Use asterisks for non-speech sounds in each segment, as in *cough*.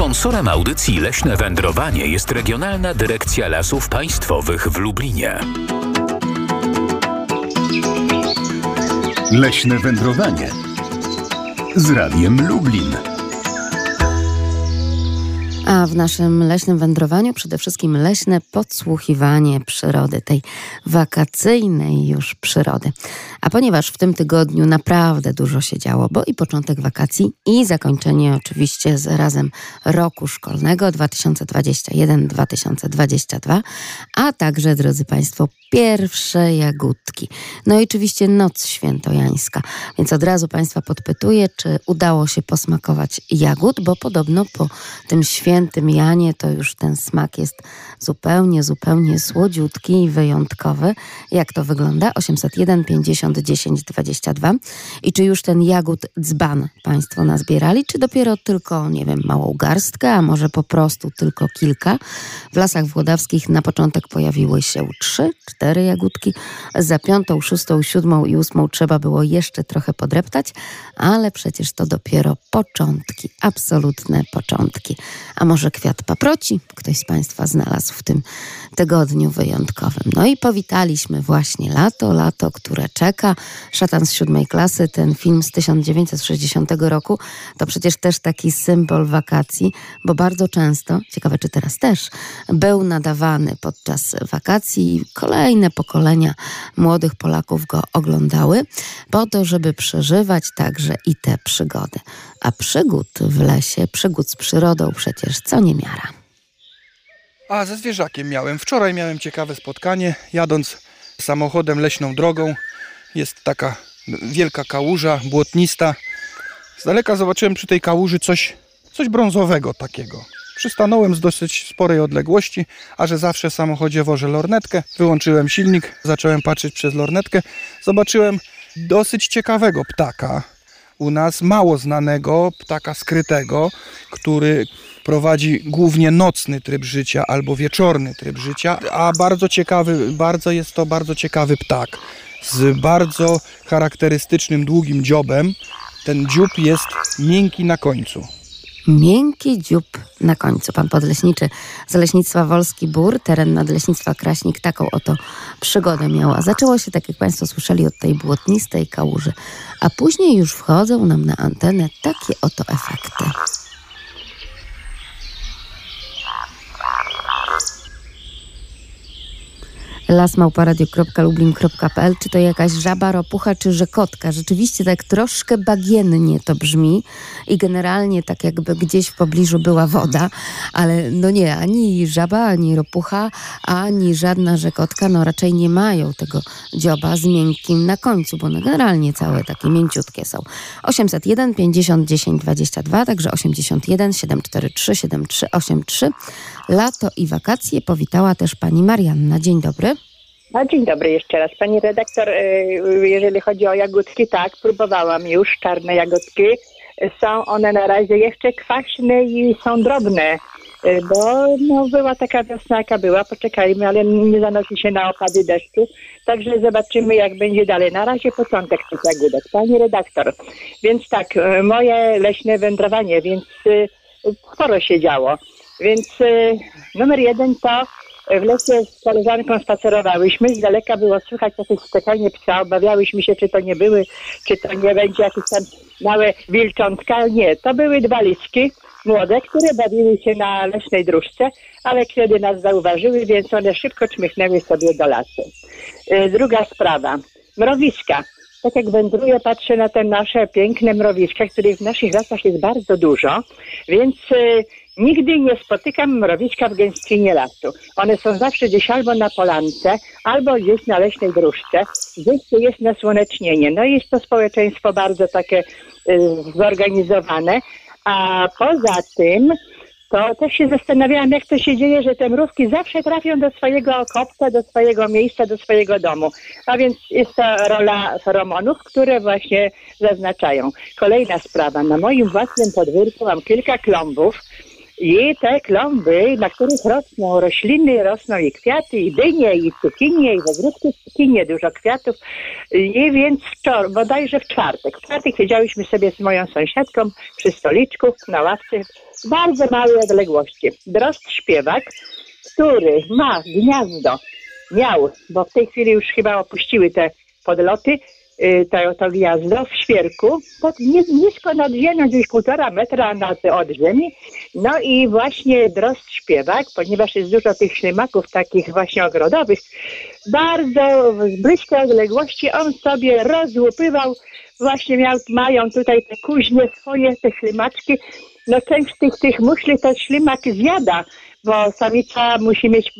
Sponsorem audycji Leśne Wędrowanie jest Regionalna Dyrekcja Lasów Państwowych w Lublinie. Leśne Wędrowanie z Radiem Lublin. A w naszym leśnym wędrowaniu przede wszystkim leśne podsłuchiwanie przyrody, tej wakacyjnej już przyrody. A ponieważ w tym tygodniu naprawdę dużo się działo, bo i początek wakacji, i zakończenie oczywiście z razem roku szkolnego 2021-2022, a także, drodzy Państwo, pierwsze jagódki. No i oczywiście noc świętojańska. Więc od razu Państwa podpytuję, czy udało się posmakować jagód, bo podobno po tym świętym Janie to już ten smak jest zupełnie, zupełnie słodziutki i wyjątkowy. Jak to wygląda? 801 50 10 22. I czy już ten jagód dzban Państwo nazbierali, czy dopiero tylko, nie wiem, małą garstkę, a może po prostu tylko kilka? W lasach włodawskich na początek pojawiły się trzy, cztery jagódki. Za piątą, szóstą, siódmą i ósmą trzeba było jeszcze trochę podreptać, ale przecież to dopiero początki, absolutne początki. A może kwiat paproci ktoś z Państwa znalazł w tym tygodniu wyjątkowym. No i powitaliśmy właśnie lato, lato, które czeka. Szatan z siódmej klasy, ten film z 1960 roku, to przecież też taki symbol wakacji, bo bardzo często, ciekawe czy teraz też, był nadawany podczas wakacji. Kolejne pokolenia młodych Polaków go oglądały, po to, żeby przeżywać także i te przygody. A przygód w lesie, przygód z przyrodą przecież co niemiara. A ze zwierzakiem miałem. Wczoraj miałem ciekawe spotkanie, jadąc samochodem leśną drogą. Jest taka wielka kałuża, błotnista. Z daleka zobaczyłem przy tej kałuży coś, coś brązowego takiego. Przystanąłem z dosyć sporej odległości, a że zawsze w samochodzie wożę lornetkę. Wyłączyłem silnik, zacząłem patrzeć przez lornetkę. Zobaczyłem dosyć ciekawego ptaka. U nas mało znanego ptaka skrytego, który prowadzi głównie nocny tryb życia albo wieczorny tryb życia, a bardzo ciekawy, bardzo jest to bardzo ciekawy ptak z bardzo charakterystycznym długim dziobem. Ten dziób jest miękki na końcu. Miękki dziób na końcu. Pan podleśniczy z Leśnictwa Wolski Bór, teren Nadleśnictwa Kraśnik, taką oto przygodę miała. Zaczęło się, tak jak Państwo słyszeli, od tej błotnistej kałuży, a później już wchodzą nam na antenę takie oto efekty. lasmałparadio.lublin.pl Czy to jakaś żaba, ropucha, czy rzekotka? Rzeczywiście tak troszkę bagiennie to brzmi i generalnie tak jakby gdzieś w pobliżu była woda, ale no nie, ani żaba, ani ropucha, ani żadna rzekotka, no raczej nie mają tego dzioba z miękkim na końcu, bo no generalnie całe takie mięciutkie są. 801 50 10 22, także 81 743 7383. Lato i wakacje powitała też pani Marianna. Dzień dobry. Dzień dobry jeszcze raz. Pani redaktor, y, jeżeli chodzi o jagódki, tak, próbowałam już czarne jagódki. Są one na razie jeszcze kwaśne i są drobne, y, bo no, była taka wiosna, jaka była, poczekajmy, ale nie zanosi się na opady deszczu, także zobaczymy, jak będzie dalej. Na razie początek tych jagódek. Pani redaktor, więc tak, y, moje leśne wędrowanie, więc sporo się działo. Więc numer jeden to w lesie z koleżanką spacerowałyśmy, z daleka było słychać jakieś skakanie psa, obawiałyśmy się, czy to nie były, czy to nie będzie jakieś tam małe wilczątka. Nie, to były dwa liski młode, które bawiły się na leśnej dróżce, ale kiedy nas zauważyły, więc one szybko czmychnęły sobie do lasu. Y, druga sprawa, mrowiska. Tak jak wędruję, patrzę na te nasze piękne mrowiska, których w naszych lasach jest bardzo dużo, więc y, Nigdy nie spotykam mrowiska w gęstwinie lasu. One są zawsze gdzieś albo na polance, albo gdzieś na leśnej dróżce, gdzieś tu jest nasłonecznienie. No i jest to społeczeństwo bardzo takie y, zorganizowane. A poza tym, to też się zastanawiałam, jak to się dzieje, że te mrówki zawsze trafią do swojego okopca, do swojego miejsca, do swojego domu. A więc jest to rola feromonów, które właśnie zaznaczają. Kolejna sprawa. Na moim własnym podwórku mam kilka klombów, I te klomby, na których rosną rośliny, rosną i kwiaty, i dynie, i cukinie, i w ogródku cukinie, dużo kwiatów. I więc wczoraj, bodajże w czwartek. W czwartek siedziałyśmy sobie z moją sąsiadką przy stoliczku na ławce w bardzo małej odległości. Drost śpiewak, który ma gniazdo, miał, bo w tej chwili już chyba opuściły te podloty, to, to gniazdo w świerku, pod, nisko nad ziemią, gdzieś półtora metra nad, od ziemi. No i właśnie drost śpiewak, ponieważ jest dużo tych ślimaków takich właśnie ogrodowych, bardzo z bliskiej odległości on sobie rozłupywał, właśnie miał, mają tutaj te kuźnie swoje, te ślimaczki, no część tych, tych muszli to ślimak zjada, bo samica musi mieć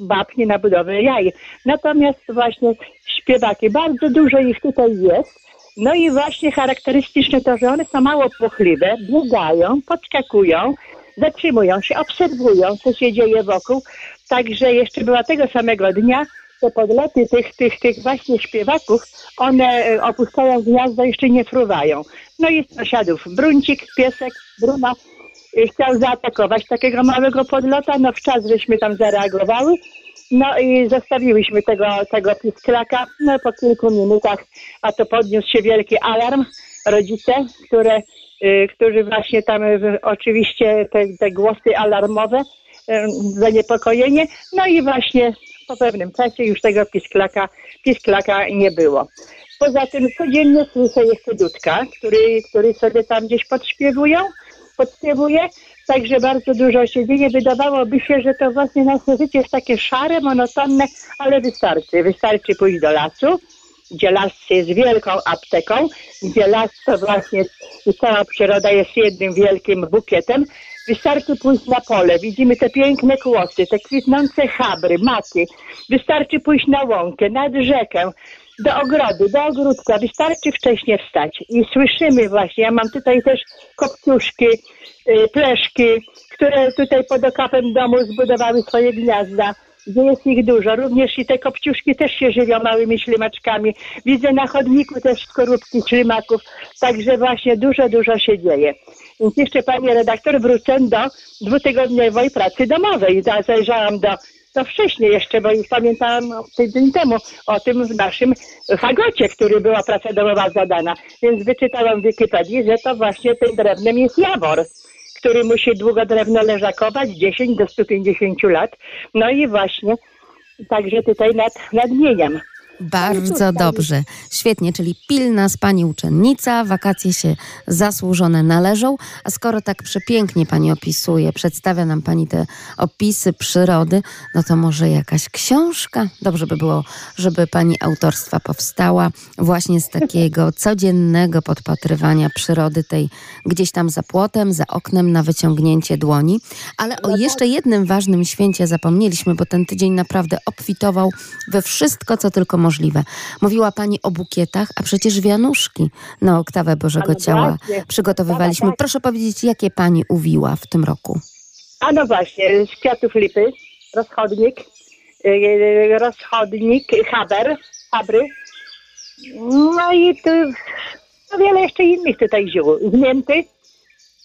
babki na budowę jaj. Natomiast właśnie śpiewaki, bardzo dużo ich tutaj jest. No i właśnie charakterystyczne to, że one są mało płochliwe, biegają, podskakują, zatrzymują się, obserwują, co się dzieje wokół. Także jeszcze była tego samego dnia, te podloty tych, tych, tych właśnie śpiewaków, one e, opuszczają gniazdo, jeszcze nie fruwają. No i sąsiadów bruncik, piesek, bruna y, chciał zaatakować takiego małego podlota, no w czas żeśmy tam zareagowały. No i zostawiłyśmy tego, tego pisklaka, no po kilku minutach, a to podniósł się wielki alarm. Rodzice, które, y, którzy właśnie tam y, oczywiście te, te głosy alarmowe, y, zaniepokojenie, no i właśnie po pewnym czasie już tego pisklaka, pisklaka nie było. Poza tym codziennie słyszę jeszcze dudka, który, który sobie tam gdzieś podśpiewują, podśpiewuje, także bardzo dużo się dzieje. Wydawałoby się, że to właśnie nasze życie jest takie szare, monotonne, ale wystarczy. Wystarczy pójść do lasu, gdzie las jest wielką apteką, gdzie las to właśnie cała przyroda jest jednym wielkim bukietem. Wystarczy pójść na pole, widzimy te piękne kłosy, te kwitnące chabry, maki. Wystarczy pójść na łąkę, nad rzekę, do ogrodu, do ogródka. Wystarczy wcześniej wstać i słyszymy właśnie, ja mam tutaj też kopciuszki, y, pleszki, które tutaj pod okapem domu zbudowały swoje gniazda gdzie jest ich dużo. Również i te kopciuszki też się żywią małymi ślimaczkami. Widzę na chodniku też skorupki ślimaków. Także właśnie dużo, dużo się dzieje. Więc jeszcze pani redaktor wrócę do dwutygodniowej pracy domowej. Zajrzałam do, to wcześniej jeszcze, bo już pamiętałam tydzień temu o tym w naszym fagocie, który była praca domowa zadana. Więc wyczytałam w Wikipedii, że to właśnie tym drewnem jest jawor który musi długo drewno leżakować, 10 do 150 lat. No i właśnie, także tutaj nad, nadmieniam. Bardzo dobrze. Świetnie, czyli pilna z pani uczennica, wakacje się zasłużone należą, a skoro tak przepięknie pani opisuje, przedstawia nam pani te opisy przyrody, no to może jakaś książka? Dobrze by było, żeby pani autorstwa powstała właśnie z takiego *laughs* codziennego podpatrywania przyrody tej gdzieś tam za płotem, za oknem na wyciągnięcie dłoni. Ale o jeszcze jednym ważnym święcie zapomnieliśmy, bo ten tydzień naprawdę obfitował we wszystko, co tylko możliwe. Mówiła pani o bukietach, a przecież wianuszki na oktawę Bożego Ciała właśnie. przygotowywaliśmy. Tak, tak. Proszę powiedzieć, jakie pani uwiła w tym roku? A no właśnie, z kwiatów lipy, rozchodnik, yy, rozchodnik, haber, habry. No i tu no wiele jeszcze innych tutaj ziół. Zmięty,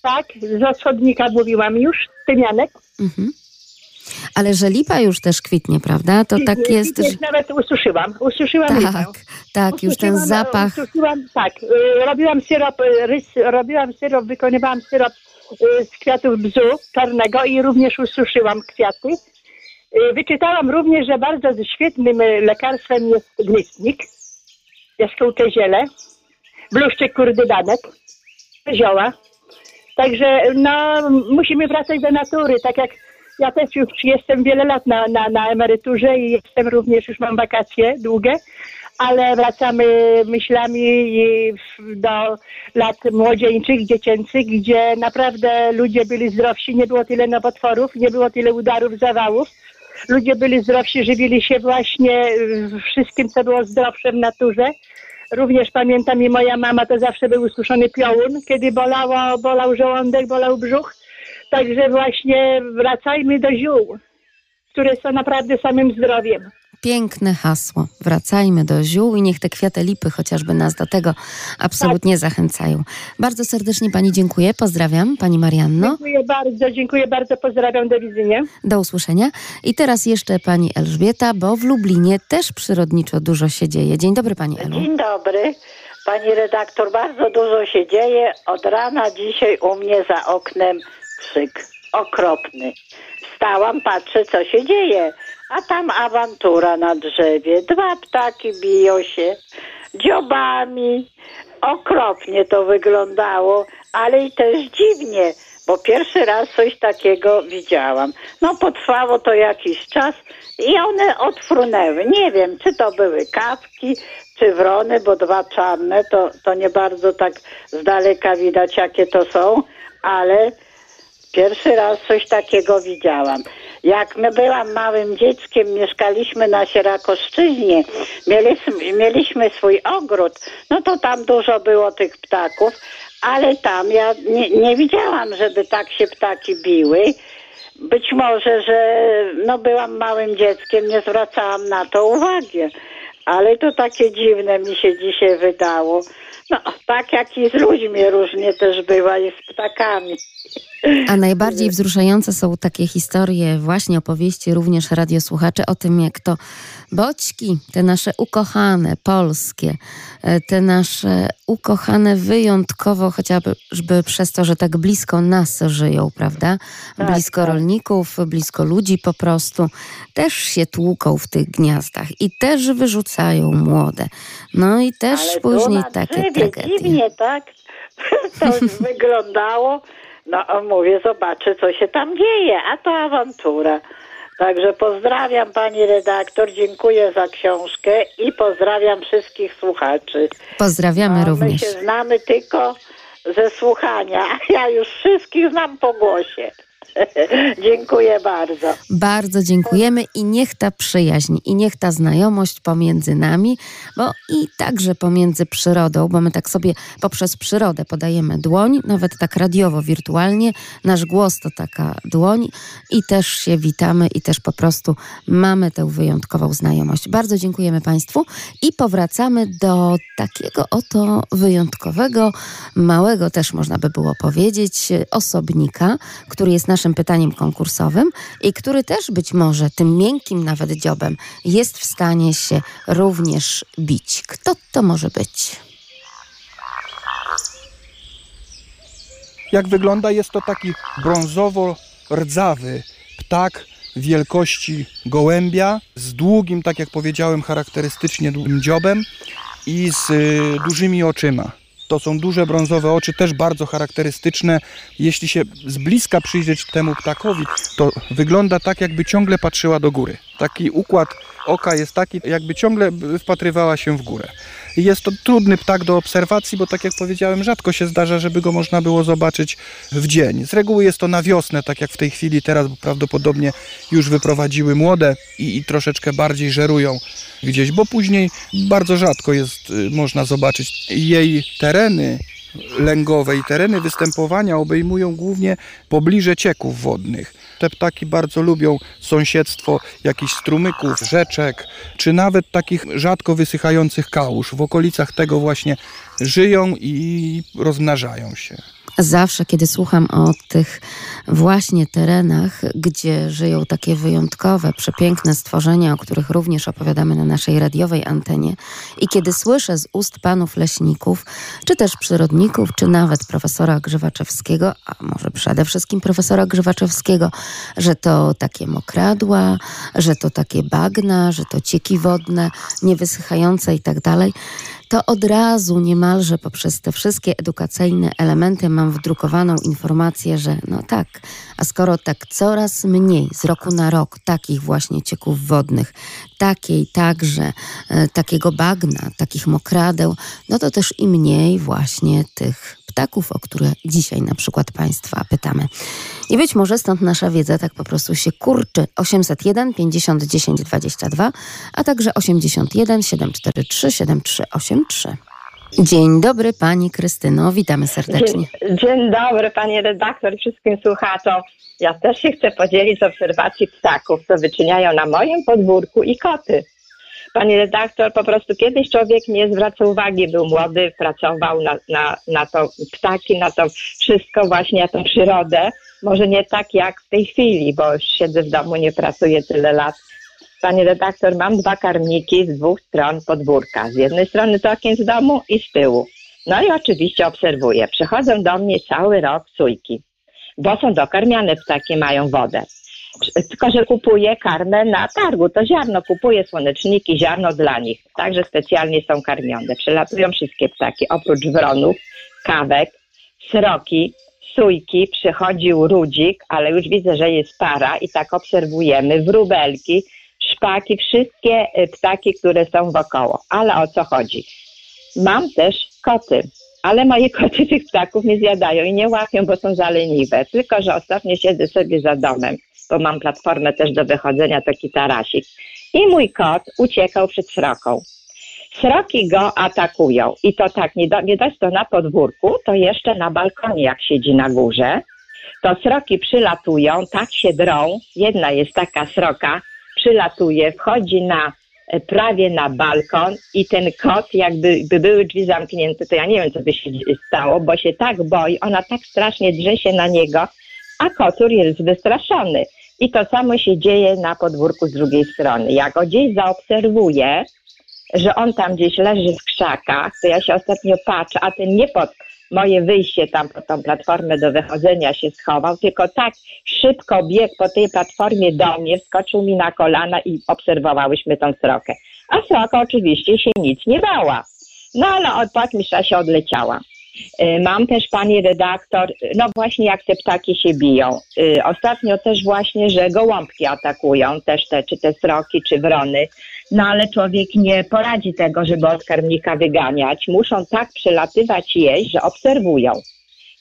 tak, z rozchodnika mówiłam już, tymianek. Mhm. Ale że lipa już też kwitnie, prawda? To tak jest. że- Nawet ususzyłam, ususzyłam lipę. Tak, tak, już ten Ususzyłam, zapach. Ususzyłam, tak, y, robiłam syrop, y, rys, robiłam syrop, wykonywałam syrop y, z kwiatów bzu czarnego i również ususzyłam kwiaty. Wyczytałam również, że bardzo świetnym lekarstwem jest glistnik, jaskółcze ziele, bluszczyk kurdydanek, zioła. Także no, musimy wracać do natury, tak jak ja też już jestem wiele lat na, na, na emeryturze i jestem również, już mam wakacje długie, ale wracamy myślami do lat młodzieńczych, dziecięcych, gdzie naprawdę ludzie byli zdrowsi, nie było tyle nowotworów, nie było tyle udarów, zawałów. Ludzie byli zdrowsi, żywili się właśnie wszystkim, co było zdrowsze w naturze. Również pamiętam i moja mama to zawsze był ususzony piołun, kiedy bolało, bolał żołądek, bolał brzuch. Także właśnie wracajmy do ziół, które są naprawdę samym zdrowiem. Piękne hasło. Wracajmy do ziół i niech te kwiaty lipy chociażby nas do tego absolutnie zachęcają. Bardzo serdecznie Pani dziękuję. Pozdrawiam Pani Marianno. Dziękuję bardzo, dziękuję bardzo, pozdrawiam, do widzenia. Do usłyszenia. I teraz jeszcze Pani Elżbieta, bo w Lublinie też przyrodniczo dużo się dzieje. Dzień dobry Pani Elu. Dzień dobry. Pani redaktor, bardzo dużo się dzieje. Od rana dzisiaj u mnie za oknem krzyk okropny. Wstałam, patrzę, co się dzieje. A tam awantura na drzewie. Dwa ptaki biją się dziobami. Okropnie to wyglądało, ale i też dziwnie, bo pierwszy raz coś takiego widziałam. No potrwało to jakiś czas i one odfrunęły. Nie wiem, czy to były kawki, czy wrony, bo dwa czarne, to, to nie bardzo tak z daleka widać, jakie to są, ale pierwszy raz coś takiego widziałam. Jak my byłam małym dzieckiem, mieszkaliśmy na Sierakoszczyźnie, mieliśmy, mieliśmy swój ogród, no to tam dużo było tych ptaków, ale tam ja nie, nie widziałam, żeby tak się ptaki biły. Być może, że no byłam małym dzieckiem, nie zwracałam na to uwagi. Ale to takie dziwne mi się dzisiaj wydało. No, tak jak i z ludźmi różnie też bywa i z ptakami. A najbardziej wzruszające są takie historie, właśnie opowieści również radiosłuchaczy o tym, jak to boćki, te nasze ukochane, polskie, e, te nasze ukochane wyjątkowo, chociażby przez to, że tak blisko nas żyją, prawda? Tak, blisko tak. rolników, blisko ludzi po prostu, też się tłuką w tych gniazdach i też wyrzucają młode. No i też Ale później takie drzewie tragedie. dziwnie, tak? *laughs* To wyglądało. No mówię, zobaczę, co się tam dzieje, a to awantura. Także pozdrawiam pani redaktor, dziękuję za książkę i pozdrawiam wszystkich słuchaczy. Pozdrawiamy No, my również. się znamy tylko ze słuchania, a *laughs* ja już wszystkich znam po głosie. *laughs* dziękuję bardzo. Bardzo dziękujemy i niech ta przyjaźń, i niech ta znajomość pomiędzy nami, bo i także pomiędzy przyrodą, bo my tak sobie poprzez przyrodę podajemy dłoń, nawet tak radiowo, wirtualnie. Nasz głos to taka dłoń i też się witamy i też po prostu mamy tę wyjątkową znajomość. Bardzo dziękujemy Państwu i powracamy do takiego oto wyjątkowego, małego też można by było powiedzieć, osobnika, który jest naszym pytaniem konkursowym i który też być może tym miękkim nawet dziobem jest w stanie się również bić. Kto to może być? Jak wygląda, jest to taki brązowo-rdzawy ptak wielkości gołębia z długim, tak jak powiedziałem, charakterystycznie długim dziobem i z y, dużymi oczyma. To są duże brązowe oczy, też bardzo charakterystyczne. Jeśli się z bliska przyjrzeć temu ptakowi, to wygląda tak, jakby ciągle patrzyła do góry. Taki układ oka jest taki, jakby ciągle wpatrywała się w górę. Jest to trudny ptak do obserwacji, bo tak jak powiedziałem, rzadko się zdarza, żeby go można było zobaczyć w dzień. Z reguły jest to na wiosnę, tak jak w tej chwili teraz, bo prawdopodobnie już wyprowadziły młode i, i troszeczkę bardziej żerują gdzieś, bo później bardzo rzadko jest, y, można zobaczyć jej tereny lęgowe i tereny występowania obejmują głównie pobliże cieków wodnych. Te ptaki bardzo lubią sąsiedztwo jakichś strumyków, rzeczek, czy nawet takich rzadko wysychających kałuż. W okolicach tego właśnie żyją i rozmnażają się. Zawsze, kiedy słucham o tych właśnie terenach, gdzie żyją takie wyjątkowe, przepiękne stworzenia, o których również opowiadamy na naszej radiowej antenie, i kiedy słyszę z ust panów leśników, czy też przyrodników, czy nawet profesora Grzywaczewskiego, a może przede wszystkim profesora Grzywaczewskiego, że to takie mokradła, że to takie bagna, że to cieki wodne, niewysychające i tak dalej, to od razu niemalże poprzez te wszystkie edukacyjne elementy mam wdrukowaną informację, że no tak, a skoro tak coraz mniej z roku na rok takich właśnie cieków wodnych, takiej także e, takiego bagna, takich mokradeł, no to też i mniej właśnie tych ptaków, o które dzisiaj na przykład Państwa pytamy. I być może stąd nasza wiedza tak po prostu się kurczy. 801 50 10 22, a także 81 743 7383. Dzień dobry Pani Krystyno, witamy serdecznie. Dzień, dzień dobry Pani redaktor i wszystkim słuchaczom. Ja też się chcę podzielić z obserwacji ptaków, co wyczyniają na moim podwórku i koty. Pani redaktor, po prostu kiedyś człowiek nie zwracał uwagi, był młody, pracował na, na, na to ptaki, na to wszystko właśnie, na tą przyrodę. Może nie tak jak w tej chwili, bo siedzę w domu, nie pracuję tyle lat. Pani redaktor, mam dwa karmniki z dwóch stron podwórka. Z jednej strony to okien z domu i z tyłu. No i oczywiście obserwuję. Przychodzą do mnie cały rok sójki, bo są dokarmiane ptaki, mają wodę. Tylko, że kupuję karmę na targu. To ziarno kupuję, słoneczniki, ziarno dla nich. Także specjalnie są karmione. Przelatują wszystkie ptaki, oprócz wronów, kawek, sroki, sójki, przychodził rudzik, ale już widzę, że jest para i tak obserwujemy wróbelki, szpaki, wszystkie y, ptaki, które są wokoło. Ale o co chodzi? Mam też koty, ale moje *laughs* koty tych ptaków nie zjadają i nie łapią, bo są zaleniwe. Tylko, że ostatnio siedzę sobie za domem, bo mam platformę też do wychodzenia, taki tarasik. I mój kot uciekał przed sroką. Sroki go atakują i to tak, nie, do, nie dość to na podwórku, to jeszcze na balkonie, jak siedzi na górze, to sroki przylatują, tak się drą. Jedna jest taka sroka, przylatuje, wchodzi na e, prawie na balkon i ten kot, jakby by były drzwi zamknięte, to ja nie wiem, co by się stało, bo się tak boi, ona tak strasznie drze się na niego, a kotur jest wystraszony. I to samo się dzieje na podwórku z drugiej strony. Jak go gdzieś zaobserwuję, że on tam gdzieś leży w krzakach, to ja się ostatnio patrzę, a ten nie pod moje wyjście tam po tą platformę do wychodzenia się schował, tylko tak szybko biegł po tej platformie do mnie, wskoczył mi na kolana i obserwowałyśmy tą srokę. A sroka oczywiście się nic nie bała. No ale od patrmisza się odleciała. Y, mam też pani redaktor, no właśnie jak te ptaki się biją. Y, ostatnio też właśnie, że gołąbki atakują, też te, czy te sroki, czy wrony. No ale człowiek nie poradzi tego, żeby od karmnika wyganiać. Muszą tak przelatywać jeść, że obserwują.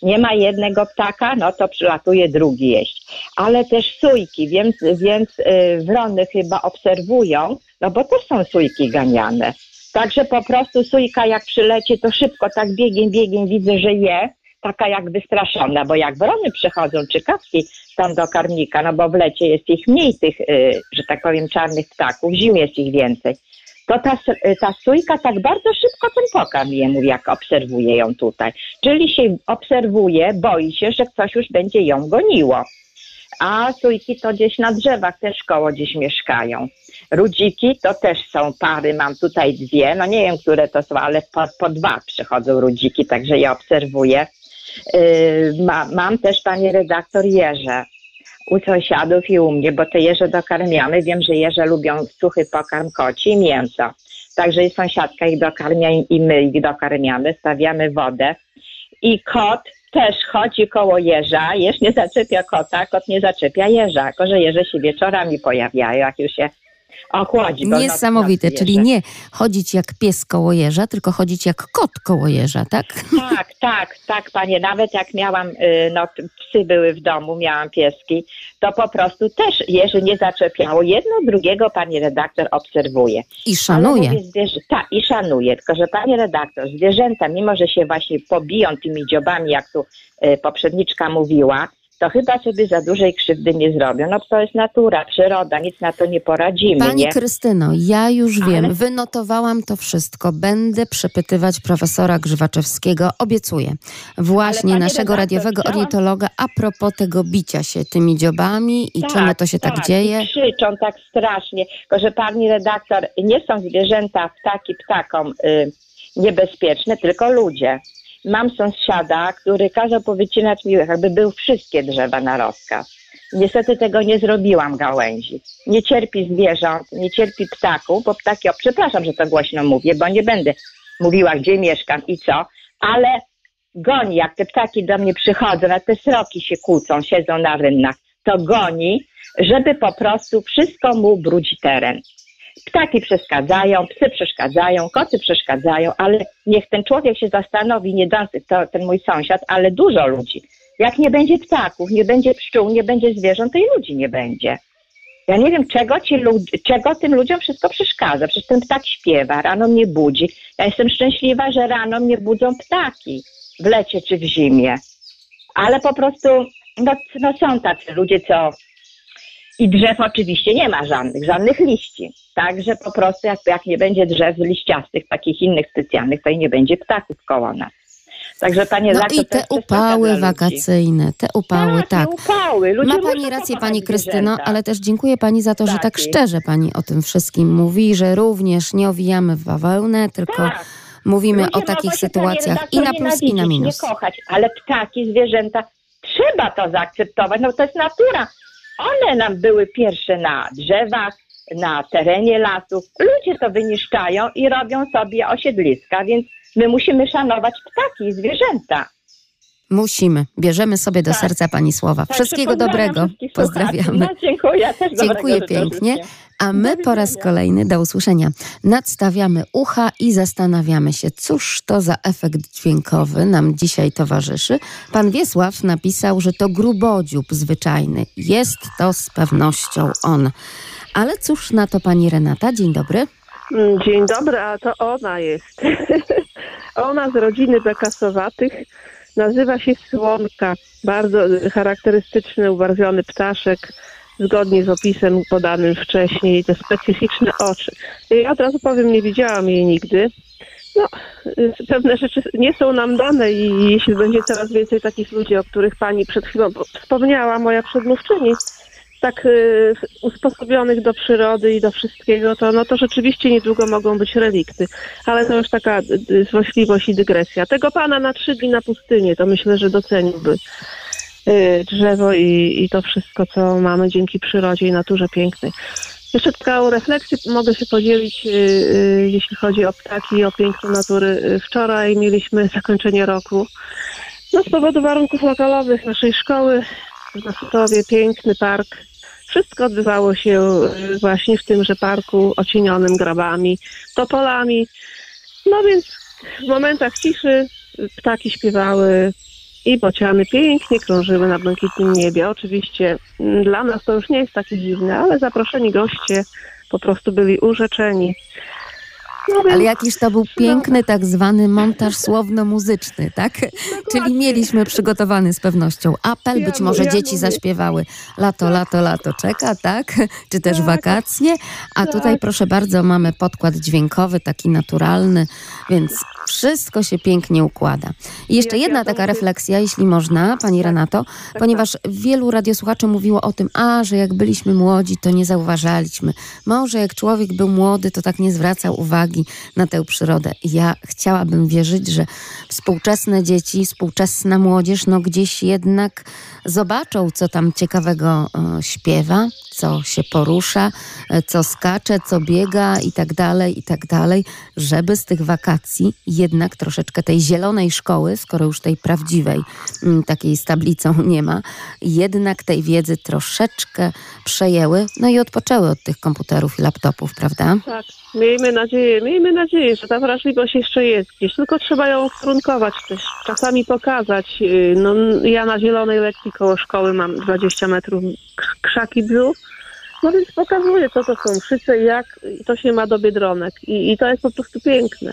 Nie ma jednego ptaka, no to przylatuje drugi jeść. Ale też sójki, więc, więc yy, wrony chyba obserwują, no bo też są sójki ganiane. Także po prostu sójka jak przyleci, to szybko tak biegiem, biegiem widzę, że je, taka jak wystraszona, bo jak wrony przychodzą, czy kawki tam do karmnika, no bo w lecie jest ich mniej tych, y, że tak powiem, czarnych ptaków, zimie jest ich więcej. To ta, y, ta sójka tak bardzo szybko ten pokarm je, mówi, jak obserwuje ją tutaj. Czyli się obserwuje, boi się, że ktoś już będzie ją goniło. A sójki to gdzieś na drzewach też koło gdzieś mieszkają. Rudziki to też są pary, mam tutaj dwie, no nie wiem, które to są, ale po, po dwa przychodzą rudziki, także je obserwuję. Yy, ma, mam też, pani redaktor, jeże u sąsiadów i u mnie, bo te jeże dokarmiamy. Wiem, że jeże lubią suchy pokarm koci i mięso. Także i sąsiadka ich dokarmia i my ich dokarmiamy, stawiamy wodę. I kot też chodzi koło jeża, jeż nie zaczepia kota, kot nie zaczepia jeża, tylko że jeże się wieczorami pojawiają, jak już się ochłodzi. Niesamowite, czyli nie chodzić jak pies koło jeża, tylko chodzić jak kot koło jeża, tak? Tak, tak, tak, panie. Nawet jak miałam, y, no psy były w domu, miałam pieski, to po prostu też jeży nie zaczepiało. Jedno drugiego pani redaktor obserwuje. I szanuje. tak, i szanuje. Tylko, że pani redaktor, zwierzęta, mimo że się właśnie pobiją tymi dziobami, jak tu y, poprzedniczka mówiła, to chyba sobie za dużej krzywdy nie zrobią. No to jest natura, przyroda, nic na to nie poradzimy. Pani nie? Krystyno, ja już Ale... wiem, wynotowałam to wszystko. Będę przepytywać profesora Grzywaczewskiego, obiecuję. Właśnie naszego radiowego chciałam... ornitologa a propos tego bicia się tymi dziobami i tak, czemu to się tak, tak dzieje. I krzyczą tak strasznie. Tylko, że pani redaktor, nie są zwierzęta, ptaki ptakom y, niebezpieczne, tylko ludzie. Mam sąsiada, który kazał powycinać mi, jakby był wszystkie drzewa na rozkaz. Niestety tego nie zrobiłam gałęzi. Nie cierpi zwierząt, nie cierpi ptaków, bo ptaki, o przepraszam, że to głośno mówię, bo nie będę mówiła, gdzie mieszkam i co, ale goni, jak te ptaki do mnie przychodzą, a te sroki się kłócą, siedzą na rynnach, to goni, żeby po prostu wszystko mu brudzi teren. Ptaki przeszkadzają, psy przeszkadzają, koty przeszkadzają, ale niech ten człowiek się zastanowi, nie to ten mój sąsiad, ale dużo ludzi. Jak nie będzie ptaków, nie będzie pszczół, nie będzie zwierząt, to i ludzi nie będzie. Ja nie wiem, czego, ci lud- czego tym ludziom wszystko przeszkadza. Przecież ten ptak śpiewa, rano mnie budzi. Ja jestem szczęśliwa, że rano mnie budzą ptaki w lecie czy w zimie. Ale po prostu, no, no są tacy ludzie, co... I drzew oczywiście nie ma żadnych, żadnych liści. Także po prostu jak, jak nie będzie drzew liściastych, takich innych specjalnych, to i nie będzie ptaków koło nas. Także panie No i te upały wakacyjne, te upały, tak. tak. upały. Ludzie Ma Pani rację, Pani Krystyno, zwierzęta. ale też dziękuję Pani za to, że tak Taki. szczerze Pani o tym wszystkim mówi, że również nie owijamy w bawełnę, tylko Tak. mówimy Ludzie o takich sytuacjach i na plus, i na minus. Nie kochać, ale ptaki, zwierzęta, trzeba to zaakceptować. No to jest natura. One nam były pierwsze na drzewach, na terenie lasów. Ludzie to wyniszczają i robią sobie osiedliska, więc my musimy szanować ptaki i zwierzęta. Musimy. Bierzemy sobie do Tak. serca Pani słowa. Także Wszystkiego dobrego. Pozdrawiamy. No, dziękuję. Dziękuję pięknie. A my po raz kolejny do usłyszenia nadstawiamy ucha i zastanawiamy się, cóż to za efekt dźwiękowy nam dzisiaj towarzyszy. Pan Wiesław napisał, że to grubodziób zwyczajny. Jest to z pewnością on. Ale cóż na to pani Renata? Dzień dobry. Mm, Dzień dobry, a to ona jest. *laughs* ona z rodziny bekasowatych nazywa się Słomka. Bardzo charakterystyczny, ubarwiony ptaszek, zgodnie z opisem podanym wcześniej, te specyficzne oczy. Ja od razu powiem, nie widziałam jej nigdy. No, pewne rzeczy nie są nam dane i jeśli będzie coraz więcej takich ludzi, o których pani przed chwilą wspomniała, moja przedmówczyni, tak y, usposobionych do przyrody i do wszystkiego, to, no to rzeczywiście niedługo mogą być relikty. Ale to już taka złośliwość i dygresja. Tego pana na trzy dni na pustynię, to myślę, że doceniłby y, drzewo i, i to wszystko, co mamy dzięki przyrodzie i naturze pięknej. Jeszcze taką refleksję mogę się podzielić, y, y, jeśli chodzi o ptaki i o piękno natury. Wczoraj mieliśmy zakończenie roku. No z powodu warunków lokalowych naszej szkoły w Zasotowie piękny park. Wszystko odbywało się y, właśnie w tymże parku ocienionym grabami, topolami. No więc w momentach ciszy ptaki śpiewały i bociany pięknie krążyły na błękitnym niebie. Oczywiście mm, dla nas to już nie jest takie dziwne, ale zaproszeni goście po prostu byli urzeczeni. Ale jakiż to był piękny tak zwany montaż słowno-muzyczny, tak? Czyli mieliśmy przygotowany z pewnością apel, być może dzieci zaśpiewały lato, lato, lato czeka, tak? Czy też Tak. wakacje. A tutaj Tak. proszę bardzo mamy podkład dźwiękowy, taki naturalny, więc wszystko się pięknie układa. I jeszcze jedna taka refleksja, jeśli można, Pani Renato, ponieważ wielu radiosłuchaczy mówiło o tym, a, że jak byliśmy młodzi, to nie zauważaliśmy. Może jak człowiek był młody, to tak nie zwracał uwagi na tę przyrodę. Ja chciałabym wierzyć, że współczesne dzieci, współczesna młodzież, no gdzieś jednak zobaczą, co tam ciekawego e, śpiewa, co się porusza, e, co skacze, co biega i tak dalej, i tak dalej, żeby z tych wakacji jednak troszeczkę tej zielonej szkoły, skoro już tej prawdziwej, mm, takiej z tablicą *laughs* nie ma, jednak tej wiedzy troszeczkę przejęły, no i odpoczęły od tych komputerów i laptopów, prawda? Tak, miejmy nadzieję, miejmy nadzieję, że ta wrażliwość jeszcze jest gdzieś, tylko trzeba ją ukierunkować też, czasami pokazać. Yy, No, ja na zielonej lekcji koło szkoły mam 20 metrów krzaki blue, no więc pokazuję, co to są mszyce i jak to się ma do biedronek i, i to jest po prostu piękne.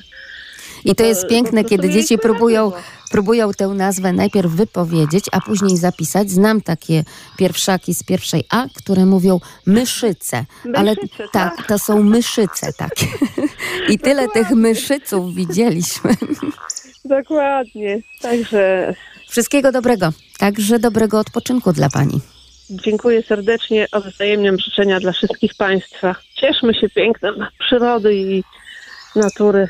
I to jest po piękne, kiedy dzieci próbują, radość. próbują tę nazwę najpierw wypowiedzieć, a później zapisać. Znam takie pierwszaki z pierwszej A, które mówią myszyce. Ale tak, tak. to są myszyce takie. *laughs* I tyle tych myszyców widzieliśmy. *laughs* Dokładnie, także Wszystkiego dobrego. Także dobrego odpoczynku dla pani. dziękuję serdecznie, odwzajemniam życzenia dla wszystkich Państwa. Cieszmy się pięknem przyrody i natury.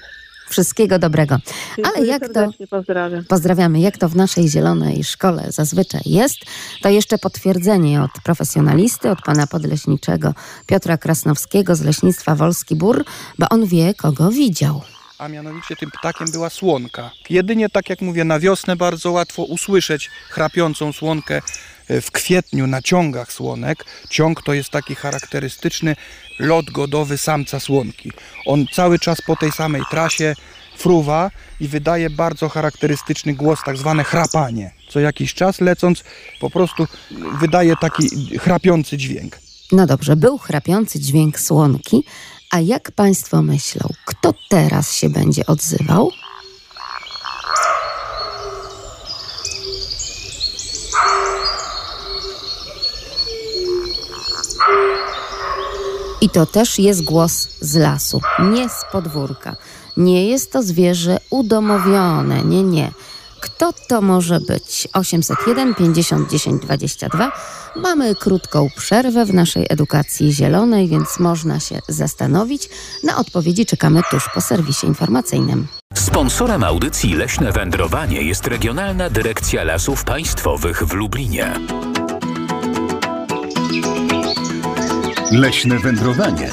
Wszystkiego dobrego. Dziękuję Ale jak to pozdrawiam. Pozdrawiamy. Jak to w naszej zielonej szkole zazwyczaj jest, to jeszcze potwierdzenie od profesjonalisty, od pana podleśniczego Piotra Krasnowskiego z Leśnictwa Wolski Bór, bo on wie, kogo widział. A mianowicie tym ptakiem była słonka. Jedynie tak jak mówię, na wiosnę bardzo łatwo usłyszeć chrapiącą słonkę e, w kwietniu na ciągach słonek. Ciąg to jest taki charakterystyczny lot godowy samca słonki. On cały czas po tej samej trasie fruwa i wydaje bardzo charakterystyczny głos, tak zwane chrapanie. Co jakiś czas lecąc po prostu wydaje taki chrapiący dźwięk. No dobrze, był chrapiący dźwięk słonki, a jak Państwo myślą, kto teraz się będzie odzywał? I to też jest głos z lasu, nie z podwórka. Nie jest to zwierzę udomowione, nie, nie. Kto to może być? 801 50 10 22. Mamy krótką przerwę w naszej edukacji zielonej, więc można się zastanowić. Na odpowiedzi czekamy tuż po serwisie informacyjnym. Sponsorem audycji Leśne Wędrowanie jest Regionalna Dyrekcja Lasów Państwowych w Lublinie. Leśne wędrowanie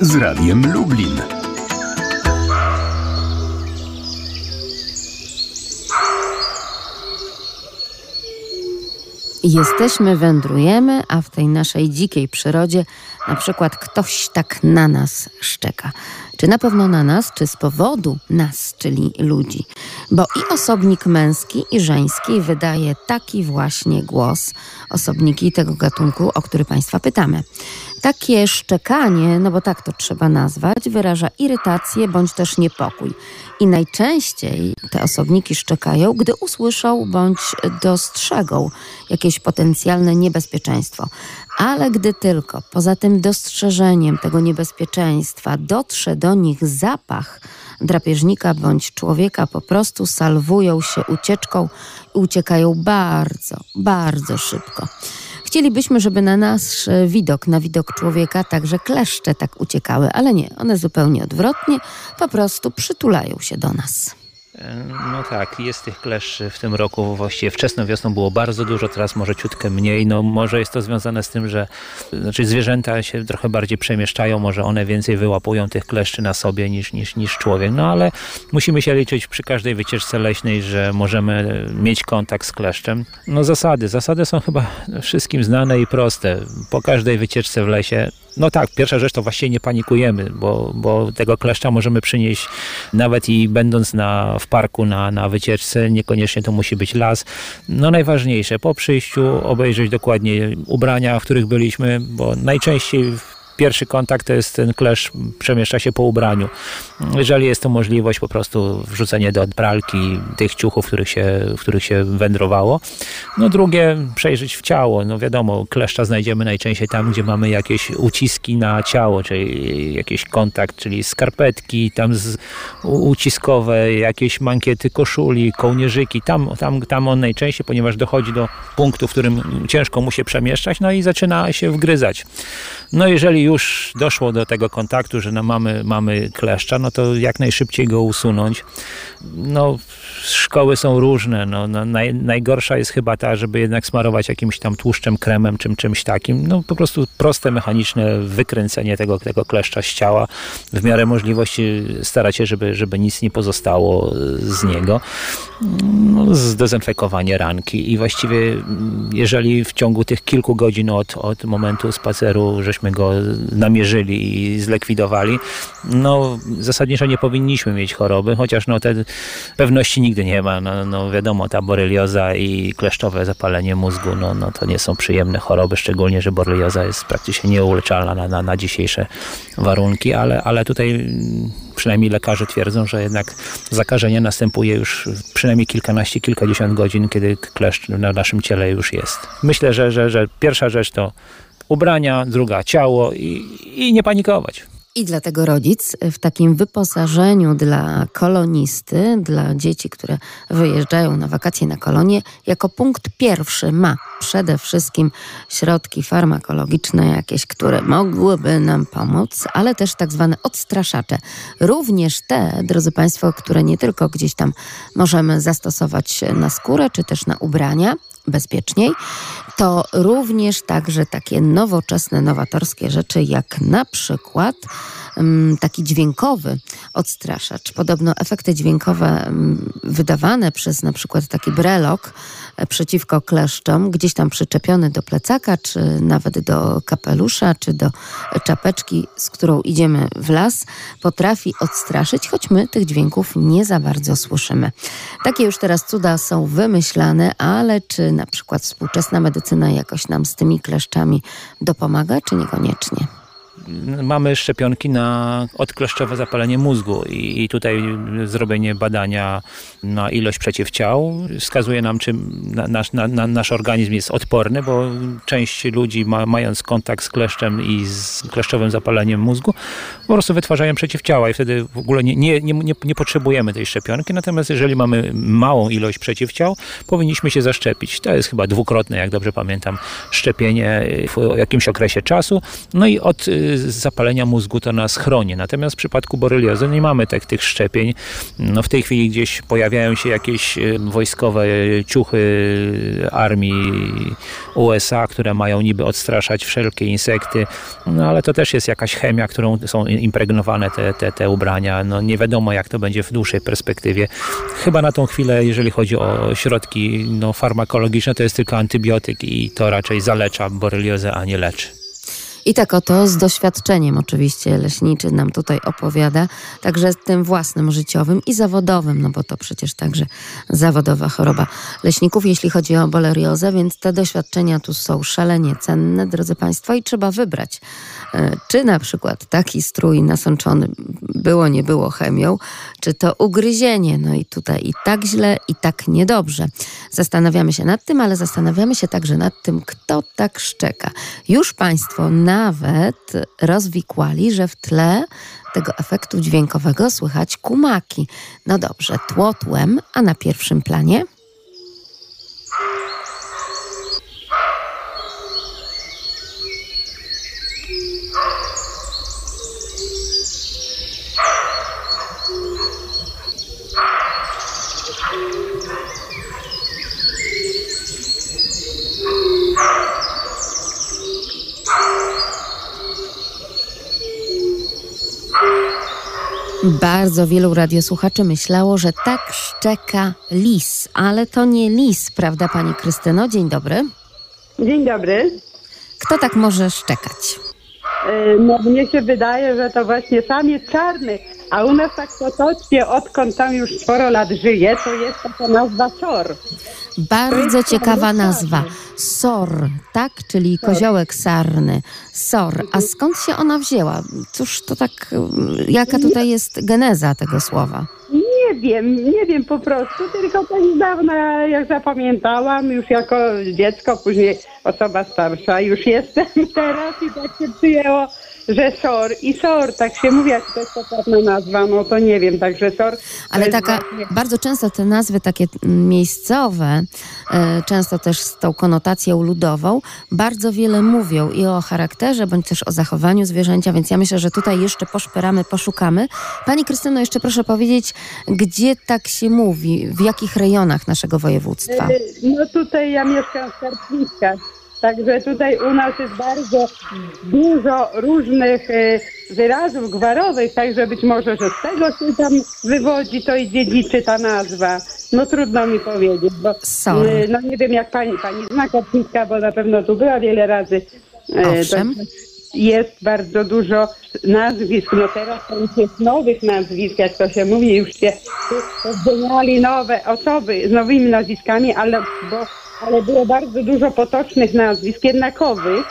z Radiem Lublin. Jesteśmy, wędrujemy, a w tej naszej dzikiej przyrodzie na przykład ktoś tak na nas szczeka. Czy na pewno na nas, czy z powodu nas, czyli ludzi. Bo i osobnik męski, i żeński wydaje taki właśnie głos. Osobniki tego gatunku, o który Państwa pytamy. Takie szczekanie, no bo tak to trzeba nazwać, wyraża irytację bądź też niepokój. I najczęściej te osobniki szczekają, gdy usłyszą bądź dostrzegą jakieś potencjalne niebezpieczeństwo. Ale gdy tylko poza tym dostrzeżeniem tego niebezpieczeństwa dotrze do nich zapach drapieżnika bądź człowieka, po prostu salwują się ucieczką i uciekają bardzo, bardzo szybko. Chcielibyśmy, żeby na nasz widok, na widok człowieka także kleszcze tak uciekały, ale nie, one zupełnie odwrotnie, po prostu przytulają się do nas. No tak, jest tych kleszczy w tym roku, właściwie wczesną wiosną było bardzo dużo, teraz może ciutkę mniej. No może jest to związane z tym, że znaczy zwierzęta się trochę bardziej przemieszczają, może one więcej wyłapują tych kleszczy na sobie niż, niż, niż człowiek. No ale musimy się liczyć przy każdej wycieczce leśnej, że możemy mieć kontakt z kleszczem. No zasady, zasady są chyba wszystkim znane i proste. Po każdej wycieczce w lesie no tak, pierwsza rzecz to właściwie nie panikujemy, bo, bo tego kleszcza możemy przynieść nawet i będąc na, w parku na, na wycieczce, niekoniecznie to musi być las. No najważniejsze, po przyjściu obejrzeć dokładnie ubrania, w których byliśmy, bo najczęściej pierwszy kontakt to jest ten klesz przemieszcza się po ubraniu. Jeżeli jest to możliwość, po prostu wrzucenie do pralki tych ciuchów, w których się, w których się wędrowało. No drugie, przejrzeć w ciało. No wiadomo, kleszcza znajdziemy najczęściej tam, gdzie mamy jakieś uciski na ciało, czyli jakiś kontakt, czyli skarpetki, tam uciskowe, jakieś mankiety koszuli, kołnierzyki. Tam, tam, tam on najczęściej, ponieważ dochodzi do punktu, w którym ciężko mu się przemieszczać, no i zaczyna się wgryzać. No jeżeli już doszło do tego kontaktu, że no mamy, mamy kleszcza, no to jak najszybciej go usunąć. No, szkoły są różne. No, no naj, najgorsza jest chyba ta, żeby jednak smarować jakimś tam tłuszczem, kremem, czym, czymś takim. No po prostu proste, mechaniczne wykręcenie tego, tego kleszcza z ciała. W miarę możliwości starać się, żeby, żeby nic nie pozostało z niego. No, zdezynfekowanie ranki i właściwie jeżeli w ciągu tych kilku godzin od, od momentu spaceru żeśmy go namierzyli i zlikwidowali, no zasadniczo nie powinniśmy mieć choroby, chociaż no te pewności nigdy nie ma. No, no wiadomo, ta borelioza i kleszczowe zapalenie mózgu, no, no to nie są przyjemne choroby, szczególnie, że borelioza jest praktycznie nieuleczalna na, na, na dzisiejsze warunki, ale, ale tutaj przynajmniej lekarze twierdzą, że jednak zakażenie następuje już przynajmniej kilkanaście, kilkadziesiąt godzin, kiedy kleszcz na naszym ciele już jest. Myślę, że, że, że pierwsza rzecz to ubrania, druga ciało i, i nie panikować. I dlatego rodzic w takim wyposażeniu dla kolonisty, dla dzieci, które wyjeżdżają na wakacje na kolonie, jako punkt pierwszy ma przede wszystkim środki farmakologiczne jakieś, które mogłyby nam pomóc, ale też tak zwane odstraszacze. Również te, drodzy Państwo, które nie tylko gdzieś tam możemy zastosować na skórę, czy też na ubrania, bezpieczniej, to również także takie nowoczesne, nowatorskie rzeczy, jak na przykład um, taki dźwiękowy odstraszacz. Podobno efekty dźwiękowe um, wydawane przez na przykład taki brelok przeciwko kleszczom, gdzieś tam przyczepiony do plecaka, czy nawet do kapelusza, czy do czapeczki, z którą idziemy w las, potrafi odstraszyć, choć my tych dźwięków nie za bardzo słyszymy. Takie już teraz cuda są wymyślane, ale czy na przykład współczesna medycyna jakoś nam z tymi kleszczami dopomaga, czy niekoniecznie? Mamy szczepionki na odkleszczowe zapalenie mózgu i, tutaj zrobienie badania na ilość przeciwciał wskazuje nam, czy na, nasz, na, na, nasz organizm jest odporny, bo część ludzi ma, mając kontakt z kleszczem i z kleszczowym zapaleniem mózgu po prostu wytwarzają przeciwciała i wtedy w ogóle nie, nie, nie, nie potrzebujemy tej szczepionki, natomiast jeżeli mamy małą ilość przeciwciał, powinniśmy się zaszczepić. To jest chyba dwukrotne, jak dobrze pamiętam, szczepienie w jakimś okresie czasu. No i od zapalenia mózgu to nas chroni. Natomiast w przypadku boreliozy nie mamy tak, tych szczepień. No w tej chwili gdzieś pojawiają się jakieś e, wojskowe ciuchy armii USA, które mają niby odstraszać wszelkie insekty, no ale to też jest jakaś chemia, którą są impregnowane te, te, te ubrania. No nie wiadomo jak to będzie w dłuższej perspektywie. Chyba na tą chwilę, jeżeli chodzi o środki no, farmakologiczne, to jest tylko antybiotyk i to raczej zalecza boreliozę, a nie leczy. I tak oto z doświadczeniem oczywiście leśniczy nam tutaj opowiada, także tym własnym życiowym i zawodowym, no bo to przecież także zawodowa choroba leśników, jeśli chodzi o boleriozę, więc te doświadczenia tu są szalenie cenne, drodzy Państwo, i trzeba wybrać, czy na przykład taki strój nasączony było, nie było chemią, czy to ugryzienie, no i tutaj i tak źle, i tak niedobrze. Zastanawiamy się nad tym, ale zastanawiamy się także nad tym, kto tak szczeka. Już Państwo na nawet rozwikłali, że w tle tego efektu dźwiękowego słychać kumaki. No dobrze, tłotłem, a na pierwszym planie Bardzo wielu radiosłuchaczy myślało, że tak szczeka lis, ale to nie lis, prawda Pani Krystyno? Dzień dobry. Dzień dobry. Kto tak może szczekać? E, no mnie się wydaje, że to właśnie sam jest czarny, a u nas tak potocznie, odkąd tam już sporo lat żyje, to jest taka nazwa SOR. Bardzo ciekawa nazwa. SOR, tak? Czyli koziołek sarny. SOR. A skąd się ona wzięła? Cóż to tak, jaka tutaj jest geneza tego słowa? Nie wiem, nie wiem po prostu, tylko tak z dawna, jak zapamiętałam, już jako dziecko, później osoba starsza, już jestem *laughs* teraz i tak się przyjęło, że SOR i SOR, tak się mówi, jak to jest poprawna nazwa, no to nie wiem, także SOR. Ale taka, właśnie... bardzo często te nazwy takie miejscowe, e, często też z tą konotacją ludową, bardzo wiele mówią i o charakterze, bądź też o zachowaniu zwierzęcia, więc ja myślę, że tutaj jeszcze poszperamy, poszukamy. Pani Krystyno, jeszcze proszę powiedzieć, gdzie tak się mówi, w jakich rejonach naszego województwa? E, no tutaj ja mieszkam w Karpińskach Także tutaj u nas jest bardzo dużo różnych e, wyrazów gwarowych, także być może, że z tego się tam wywodzi to i dziedziczy ta nazwa. No trudno mi powiedzieć, bo Sorry. no nie wiem jak pani, pani zna Kaplińska, bo na pewno tu była wiele razy. E, Owszem. Jest bardzo dużo nazwisk, no teraz to już jest nowych nazwisk, jak to się mówi, już się zmieniali nowe osoby z nowymi nazwiskami, ale bo ale było bardzo dużo potocznych nazwisk jednakowych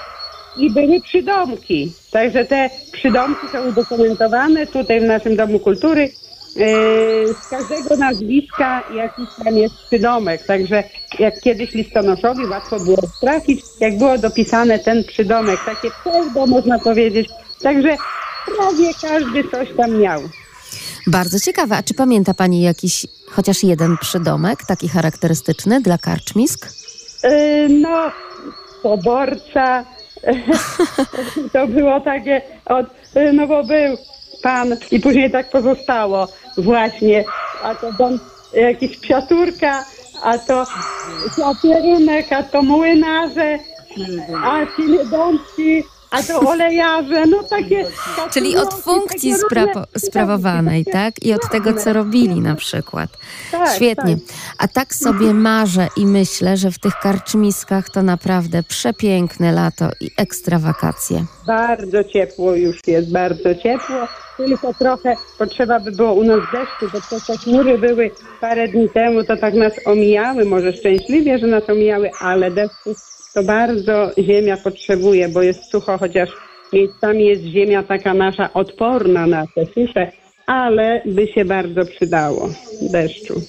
i były przydomki. Także te przydomki są udokumentowane tutaj w naszym Domu Kultury. Yy, z każdego nazwiska jakiś tam jest przydomek. Także jak kiedyś listonoszowi łatwo było trafić, jak było dopisane ten przydomek. Takie pseudo można powiedzieć. Także prawie każdy coś tam miał. Bardzo ciekawe. A czy pamięta Pani jakiś chociaż jeden przydomek, taki charakterystyczny dla karczmisk? Yy, no, poborca. *laughs* to było takie, od, yy, no bo był pan i później tak pozostało właśnie. A to dom, jakiś psiaturka, a to kwiatunek, a to młynarze, a ci dąbki, a to olejarze, no takie... Czyli od funkcji takie spra- różne- sprawowanej, tak? I od tego, co robili na przykład. Tak, Świetnie. tak. A tak sobie marzę i myślę, że w tych karczmiskach to naprawdę przepiękne lato i ekstra wakacje. Bardzo ciepło już jest, bardzo ciepło. Tylko trochę potrzeba by było u nas deszczu, bo to te chmury były parę dni temu, to tak nas omijały, może szczęśliwie, że nas omijały, ale deszczu to bardzo ziemia potrzebuje, bo jest sucho, chociaż miejscami jest ziemia taka nasza odporna na te susze, ale by się bardzo przydało deszczu.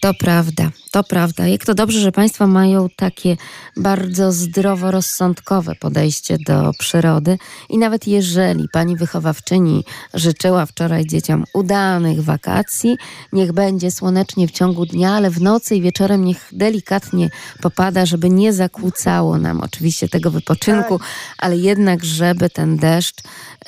To prawda, to prawda. Jak to dobrze, że Państwo mają takie bardzo zdroworozsądkowe podejście do przyrody. I nawet jeżeli Pani wychowawczyni życzyła wczoraj dzieciom udanych wakacji, niech będzie słonecznie w ciągu dnia, ale w nocy i wieczorem niech delikatnie popada, żeby nie zakłócało nam oczywiście tego wypoczynku, ale jednak, żeby ten deszcz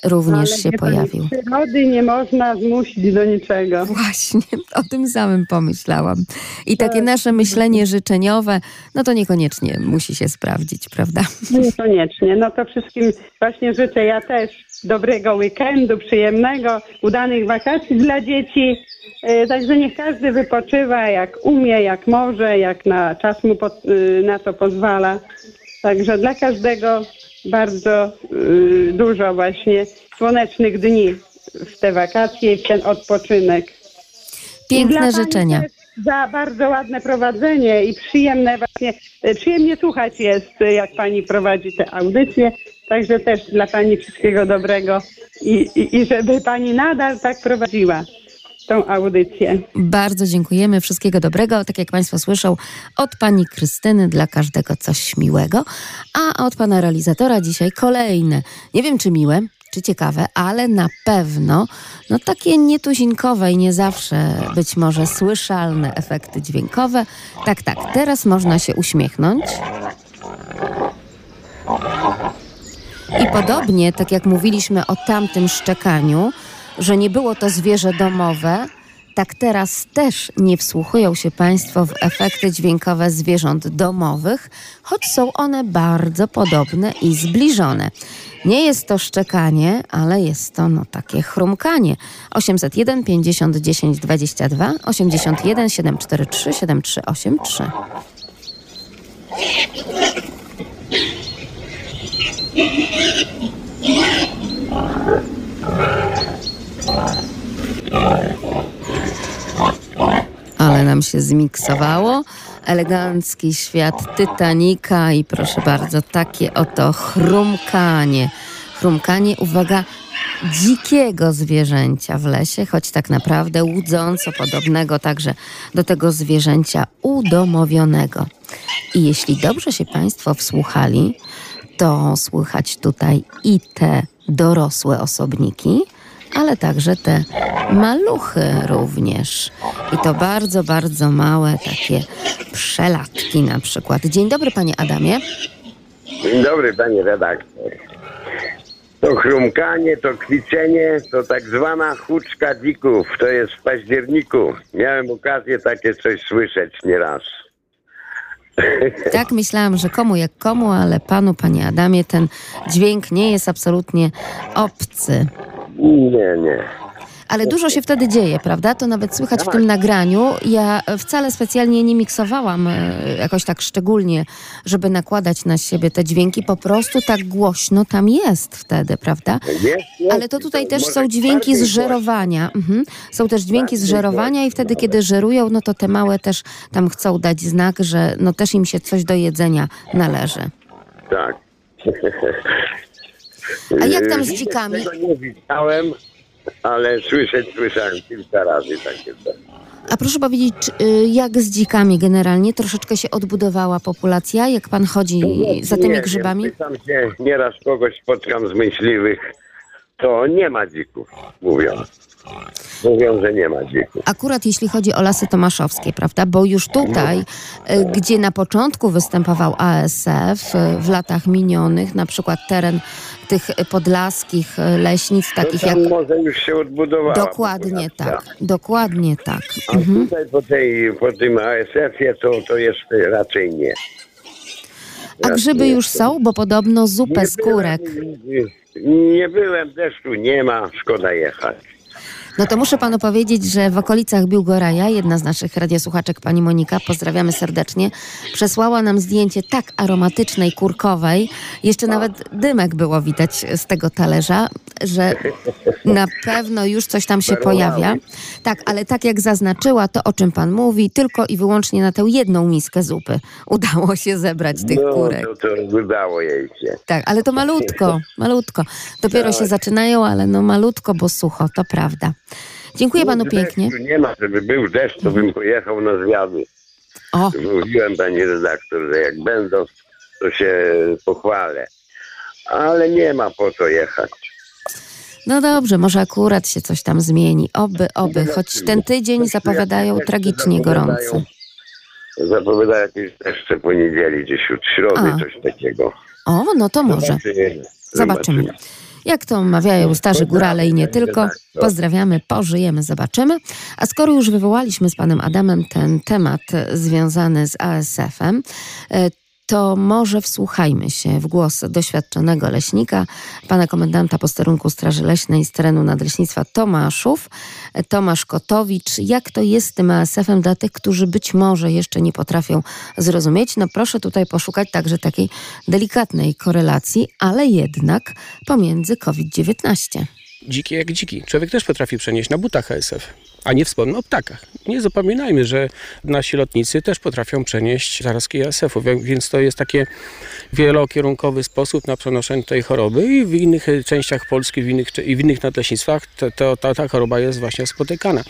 również Ale się pojawił. Przyrody nie można zmusić do niczego. Właśnie, o tym samym pomyślałam. I takie nasze myślenie życzeniowe, no to niekoniecznie musi się sprawdzić, prawda? Niekoniecznie. No to wszystkim właśnie życzę ja też dobrego weekendu, przyjemnego, udanych wakacji dla dzieci. E, Także niech każdy wypoczywa jak umie, jak może, jak na czas mu po, y, na to pozwala. Także dla każdego bardzo y, dużo właśnie słonecznych dni w te wakacje i w ten odpoczynek. Piękne życzenia. też Za bardzo ładne prowadzenie i przyjemne właśnie, e, przyjemnie słuchać jest, e, jak pani prowadzi te audycje. Także też dla pani wszystkiego dobrego i, i, i żeby pani nadal tak prowadziła tą audycję. Bardzo dziękujemy, wszystkiego dobrego. Tak jak Państwo słyszą, od Pani Krystyny dla każdego coś miłego, a od Pana realizatora dzisiaj kolejne. Nie wiem, czy miłe, czy ciekawe, ale na pewno no takie nietuzinkowe i nie zawsze być może słyszalne efekty dźwiękowe. Tak, tak, teraz można się uśmiechnąć. I podobnie, tak jak mówiliśmy o tamtym szczekaniu, że nie było to zwierzę domowe, tak teraz też nie wsłuchują się Państwo w efekty dźwiękowe zwierząt domowych, choć są one bardzo podobne i zbliżone. Nie jest to szczekanie, ale jest to no, takie chrumkanie. 801 50 10 22 81 743 7383. Ale nam się zmiksowało. Elegancki świat Titanika i proszę bardzo, takie oto chrumkanie. Chrumkanie, uwaga, dzikiego zwierzęcia w lesie, choć tak naprawdę łudząco podobnego także do tego zwierzęcia udomowionego. I jeśli dobrze się Państwo wsłuchali, to słychać tutaj i te dorosłe osobniki, ale także te maluchy również. I to bardzo, bardzo małe takie przelatki na przykład. Dzień dobry, panie Adamie. Dzień dobry, panie redaktor. To chrumkanie, to kwiczenie, to tak zwana huczka dzików. To jest w październiku. Miałem okazję takie coś słyszeć nieraz. *laughs* Tak myślałam, że komu jak komu, ale panu, panie Adamie, ten dźwięk nie jest absolutnie obcy. Nie, nie. Ale dużo się wtedy dzieje, prawda? To nawet słychać w tym nagraniu. Ja wcale specjalnie nie miksowałam e, jakoś tak szczególnie, żeby nakładać na siebie te dźwięki. Po prostu tak głośno tam jest wtedy, prawda? Ale to tutaj też są dźwięki z żerowania. Mhm. Są też dźwięki z żerowania i wtedy, kiedy żerują, no to te małe też tam chcą dać znak, że no też im się coś do jedzenia należy. Tak. *laughs* A jak tam z Widzieć dzikami? Tego nie widziałem, ale słyszeć słyszałem kilka razy takie coś. A proszę powiedzieć, y, jak z dzikami generalnie? Troszeczkę się odbudowała populacja, jak pan chodzi za tymi nie grzybami? Wiem, pytam się, nieraz kogoś spotkam z myśliwych, to nie ma dzików, mówią. Mówią, że nie ma dzików. Akurat jeśli chodzi o lasy tomaszowskie, prawda? Bo już tutaj, y, gdzie na początku występował ASF, y, w latach minionych, na przykład teren tych podlaskich y, leśnic, takich no jak... tam może już się odbudowała. Dokładnie tak, dokładnie tak. A Mhm. tutaj po, tej, po tym ASF-ie to, to jeszcze raczej nie. A grzyby już są, bo podobno zupę z kurek. Nie byłem, deszczu nie ma, szkoda jechać. No to muszę panu powiedzieć, że w okolicach Biłgoraja jedna z naszych radiosłuchaczek, pani Monika, pozdrawiamy serdecznie, przesłała nam zdjęcie tak aromatycznej, kurkowej, jeszcze nawet dymek było widać z tego talerza, że na pewno już coś tam się pojawia. Tak, ale tak jak zaznaczyła, to o czym pan mówi, tylko i wyłącznie na tę jedną miskę zupy *laughs* udało się zebrać tych no, kurek. to, to udało jej się. Tak, ale to malutko, *laughs* malutko. Dopiero Tak. się zaczynają, ale no malutko, bo sucho, to prawda. Dziękuję panu pięknie. Nie ma, żeby był deszcz, to bym pojechał na zwiady. O, Mówiłem pani redaktor, że jak będą, to się pochwalę. Ale nie ma po co jechać. no dobrze, może akurat się coś tam zmieni. Oby, oby, choć ten tydzień zapowiadają tragicznie gorący. Zapowiada jakieś deszcze po niedzieli, gdzieś od środy, A. coś takiego. O, no to może. Zobaczymy. Zobaczymy. Jak to mawiają starzy górale i nie tylko. Pozdrawiamy, pożyjemy, zobaczymy. A skoro już wywołaliśmy z panem Adamem ten temat związany z ASF-em, e, to może wsłuchajmy się w głos doświadczonego leśnika, pana komendanta posterunku Straży Leśnej z terenu Nadleśnictwa Tomaszów, Tomasz Kotowicz. Jak to jest z tym ASF-em dla tych, którzy być może jeszcze nie potrafią zrozumieć? No proszę tutaj poszukać także takiej delikatnej korelacji, ale jednak pomiędzy COVID-19. dziki jak dziki. Człowiek też potrafi przenieść na butach ASF, a nie wspomnę o ptakach. Nie zapominajmy, że nasi lotnicy też potrafią przenieść zarazki ASF-u, więc to jest taki wielokierunkowy sposób na przenoszenie tej choroby i w innych e, częściach Polski w innych, i w innych nadleśnictwach to, to, ta, ta choroba jest właśnie spotykana.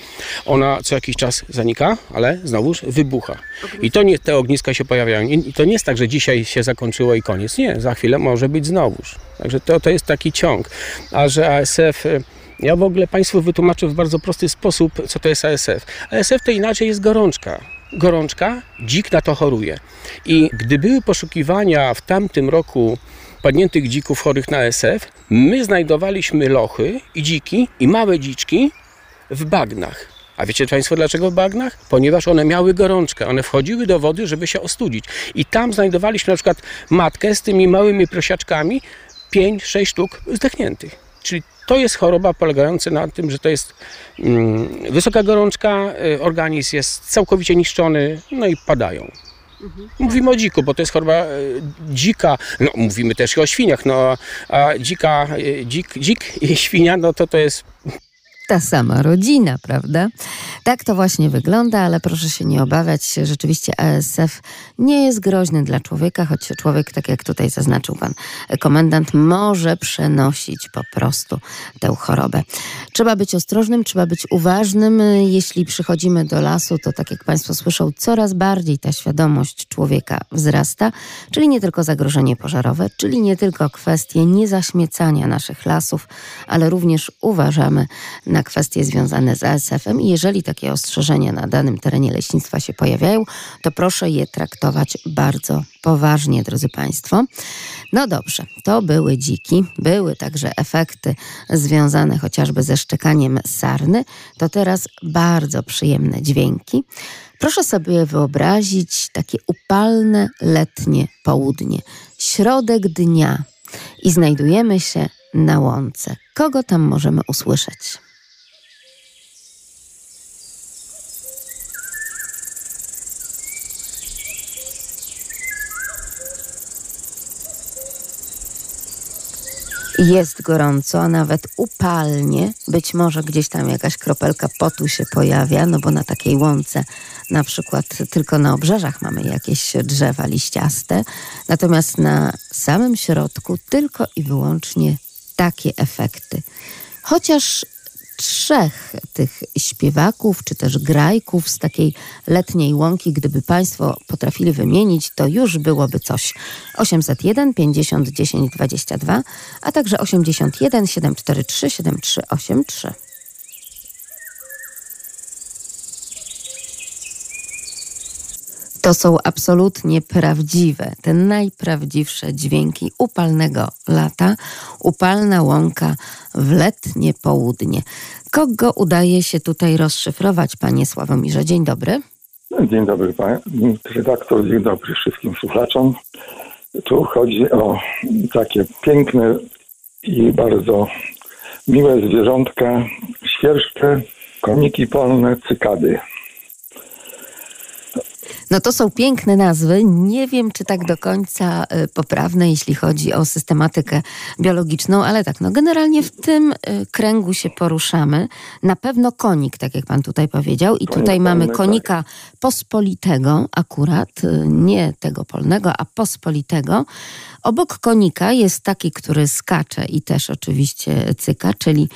Ona co jakiś czas zanika, ale znowuż wybucha. I to nie te ogniska się pojawiają. I to nie jest tak, że dzisiaj się zakończyło i koniec. Nie, za chwilę może być znowuż. Także to, to jest taki ciąg. A że ASF... Ja w ogóle Państwu wytłumaczę w bardzo prosty sposób, co to jest ASF. ASF to inaczej jest gorączka. Gorączka, dzik na to choruje. I gdy były poszukiwania w tamtym roku padniętych dzików chorych na ASF, my znajdowaliśmy lochy i dziki i małe dziczki w bagnach. A wiecie Państwo dlaczego w bagnach? Ponieważ one miały gorączkę. One wchodziły do wody, żeby się ostudzić. I tam znajdowaliśmy na przykład matkę z tymi małymi prosiaczkami, 5-6 sztuk zdechniętych. Czyli to jest choroba polegająca na tym, że to jest mm, wysoka gorączka, y, organizm jest całkowicie niszczony, no i padają. Mówimy o dziku, bo to jest choroba y, dzika. No, mówimy też i o świniach, no a dzika, y, dzik, dzik i świnia, no to to jest ta sama rodzina, prawda? Tak to właśnie wygląda, ale proszę się nie obawiać. Rzeczywiście ASF nie jest groźny dla człowieka, choć człowiek, tak jak tutaj zaznaczył pan komendant, może przenosić po prostu tę chorobę. Trzeba być ostrożnym, trzeba być uważnym. Jeśli przychodzimy do lasu, to tak jak państwo słyszą, coraz bardziej ta świadomość człowieka wzrasta, czyli nie tylko zagrożenie pożarowe, czyli nie tylko kwestie niezaśmiecania naszych lasów, ale również uważamy na kwestie związane z ASF-em i jeżeli takie ostrzeżenia na danym terenie leśnictwa się pojawiają, to proszę je traktować bardzo poważnie, drodzy Państwo. No dobrze, to były dziki, były także efekty związane chociażby ze szczekaniem sarny, to teraz bardzo przyjemne dźwięki. Proszę sobie wyobrazić takie upalne letnie południe, środek dnia i znajdujemy się na łące. Kogo tam możemy usłyszeć? Jest gorąco, a nawet upalnie. Być może gdzieś tam jakaś kropelka potu się pojawia, no bo na takiej łące na przykład tylko na obrzeżach mamy jakieś drzewa liściaste. Natomiast na samym środku tylko i wyłącznie takie efekty. Chociaż trzech tych śpiewaków, czy też grajków z takiej letniej łąki, gdyby Państwo potrafili wymienić, to już byłoby coś. 801 50 10 22, a także 81 743 7383. To są absolutnie prawdziwe, te najprawdziwsze dźwięki upalnego lata, upalna łąka w letnie południe. Kogo udaje się tutaj rozszyfrować, panie Sławomirze? Dzień dobry. Dzień dobry, panie redaktor, dzień dobry wszystkim słuchaczom. Tu chodzi o takie piękne i bardzo miłe zwierzątka, świerszcze, koniki polne, cykady. No to są piękne nazwy. Nie wiem, czy tak do końca y, poprawne, jeśli chodzi o systematykę biologiczną, ale tak, no generalnie w tym y, kręgu się poruszamy. Na pewno konik, tak jak pan tutaj powiedział. I tutaj Konik mamy polny, konika pospolitego akurat, y, nie tego polnego, a pospolitego. Obok konika jest taki, który skacze i też oczywiście cyka, czyli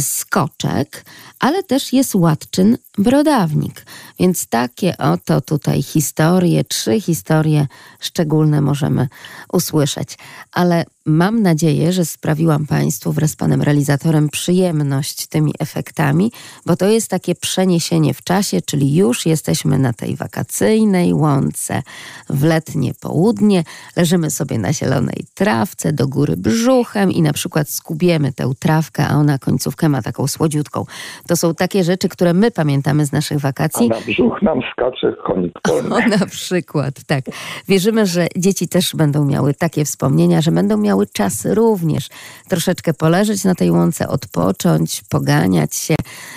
skoczek, ale też jest łatczyn brodawnik. Więc takie oto tutaj historie, trzy historie szczególne możemy usłyszeć. Ale mam nadzieję, że sprawiłam Państwu wraz z Panem realizatorem przyjemność tymi efektami, bo to jest takie przeniesienie w czasie, czyli już jesteśmy na tej wakacyjnej łące w letnie południe, leżymy sobie na zielonej trawce, do góry brzuchem i na przykład skubiemy tę trawkę, a ona końcówkę ma taką słodziutką. To są takie rzeczy, które my pamiętamy z naszych A wakacji. na brzuch nam skacze konik *laughs* polny. O, na przykład, tak. Wierzymy, że dzieci też będą miały takie wspomnienia, że będą miały czas również troszeczkę poleżeć na tej łące, odpocząć, poganiać się,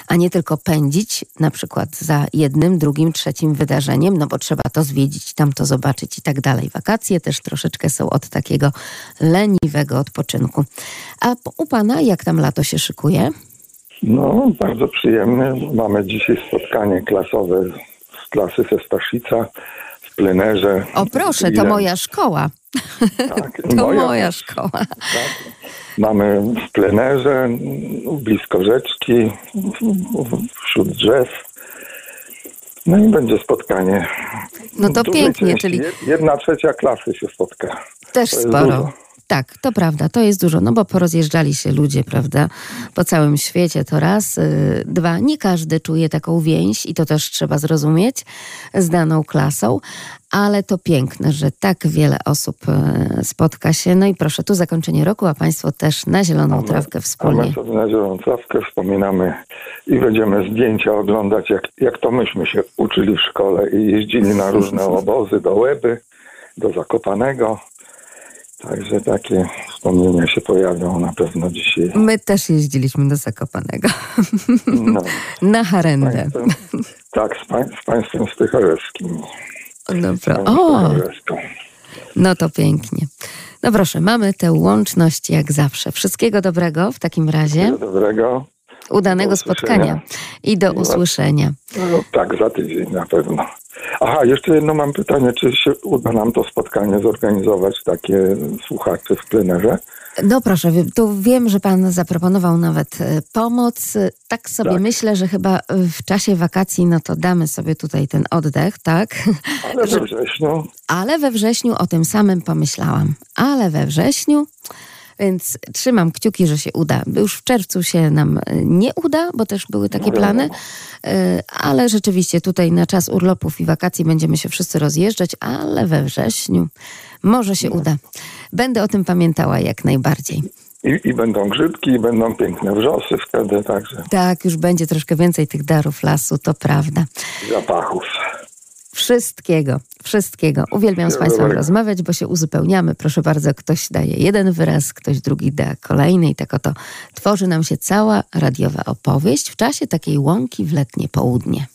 a nie tylko pędzić na przykład za jednym, drugim, trzecim wydarzeniem, no bo trzeba to zwiedzić, tam to zobaczyć i tak dalej. Wakacje też troszeczkę są od takiego leniwego odpoczynku. A u pana jak tam lato się szykuje? No, bardzo przyjemne. Mamy dzisiaj spotkanie klasowe z klasy ze Staszica w plenerze. O proszę, to moja szkoła. Tak, To moja moja szkoła. Mamy w plenerze, blisko rzeczki, wśród drzew. No i będzie spotkanie. No to pięknie, części czyli jed- Jedna trzecia klasy się spotka. Też sporo. dużo. Tak, to prawda, to jest dużo, no bo porozjeżdżali się ludzie, prawda, po całym świecie to raz. y, Dwa, nie każdy czuje taką więź i to też trzeba zrozumieć z daną klasą, ale to piękne, że tak wiele osób y, spotka się. No i proszę, tu zakończenie roku, a Państwo też na zieloną trawkę A my wspólnie. sobie na zieloną trawkę wspominamy i będziemy zdjęcia oglądać, jak, jak to myśmy się uczyli w szkole i jeździli na różne *laughs* obozy do Łeby, do Zakopanego. Także takie wspomnienia się pojawią na pewno dzisiaj. My też jeździliśmy do Zakopanego. No, *laughs* na Harendę. tak, z, pań, z państwem Stycholewskim. Dobra. O, no to pięknie. No proszę, mamy tę łączność jak zawsze. Wszystkiego dobrego w takim razie. Dobrego. Udanego spotkania i do usłyszenia. No, tak, za tydzień na pewno. Aha, jeszcze jedno mam pytanie, czy się uda nam to spotkanie zorganizować, takie słuchacze w plenerze? No proszę, tu wiem, że pan zaproponował nawet e, pomoc. Tak sobie Tak. myślę, że chyba w czasie wakacji, no to damy sobie tutaj ten oddech, tak? Ale we *laughs* wrześniu Ale we wrześniu o tym samym pomyślałam. Ale we wrześniu, więc trzymam kciuki, że się uda. Już w czerwcu się nam e, nie uda, bo też były takie plany. E, ale rzeczywiście tutaj na czas urlopów i wakacji będziemy się wszyscy rozjeżdżać, ale we wrześniu może się uda. Będę o tym pamiętała jak najbardziej. i, i będą grzybki, i będą piękne wrzosy wtedy, także Tak, już będzie troszkę więcej tych darów lasu, to prawda. zapachów. Wszystkiego, wszystkiego. Uwielbiam z Państwem rozmawiać, bo się uzupełniamy. Proszę bardzo, ktoś daje jeden wyraz, ktoś drugi da kolejny i tak oto tworzy nam się cała radiowa opowieść w czasie takiej łąki w letnie południe.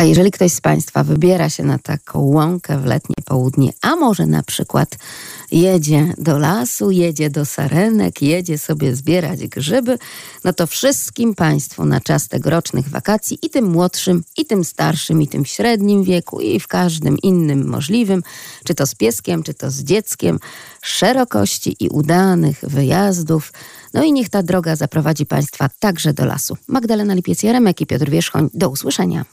A jeżeli ktoś z Państwa wybiera się na taką łąkę w letnie południe, a może na przykład jedzie do lasu, jedzie do sarenek, jedzie sobie zbierać grzyby, no to wszystkim Państwu na czas tegorocznych wakacji i tym młodszym, i tym starszym, i tym średnim wieku, i w każdym innym możliwym, czy to z pieskiem, czy to z dzieckiem, szerokości i udanych wyjazdów No i niech ta droga zaprowadzi Państwa także do lasu. Magdalena Lipiec-Jaremek i Piotr Wierzchoń. Do usłyszenia.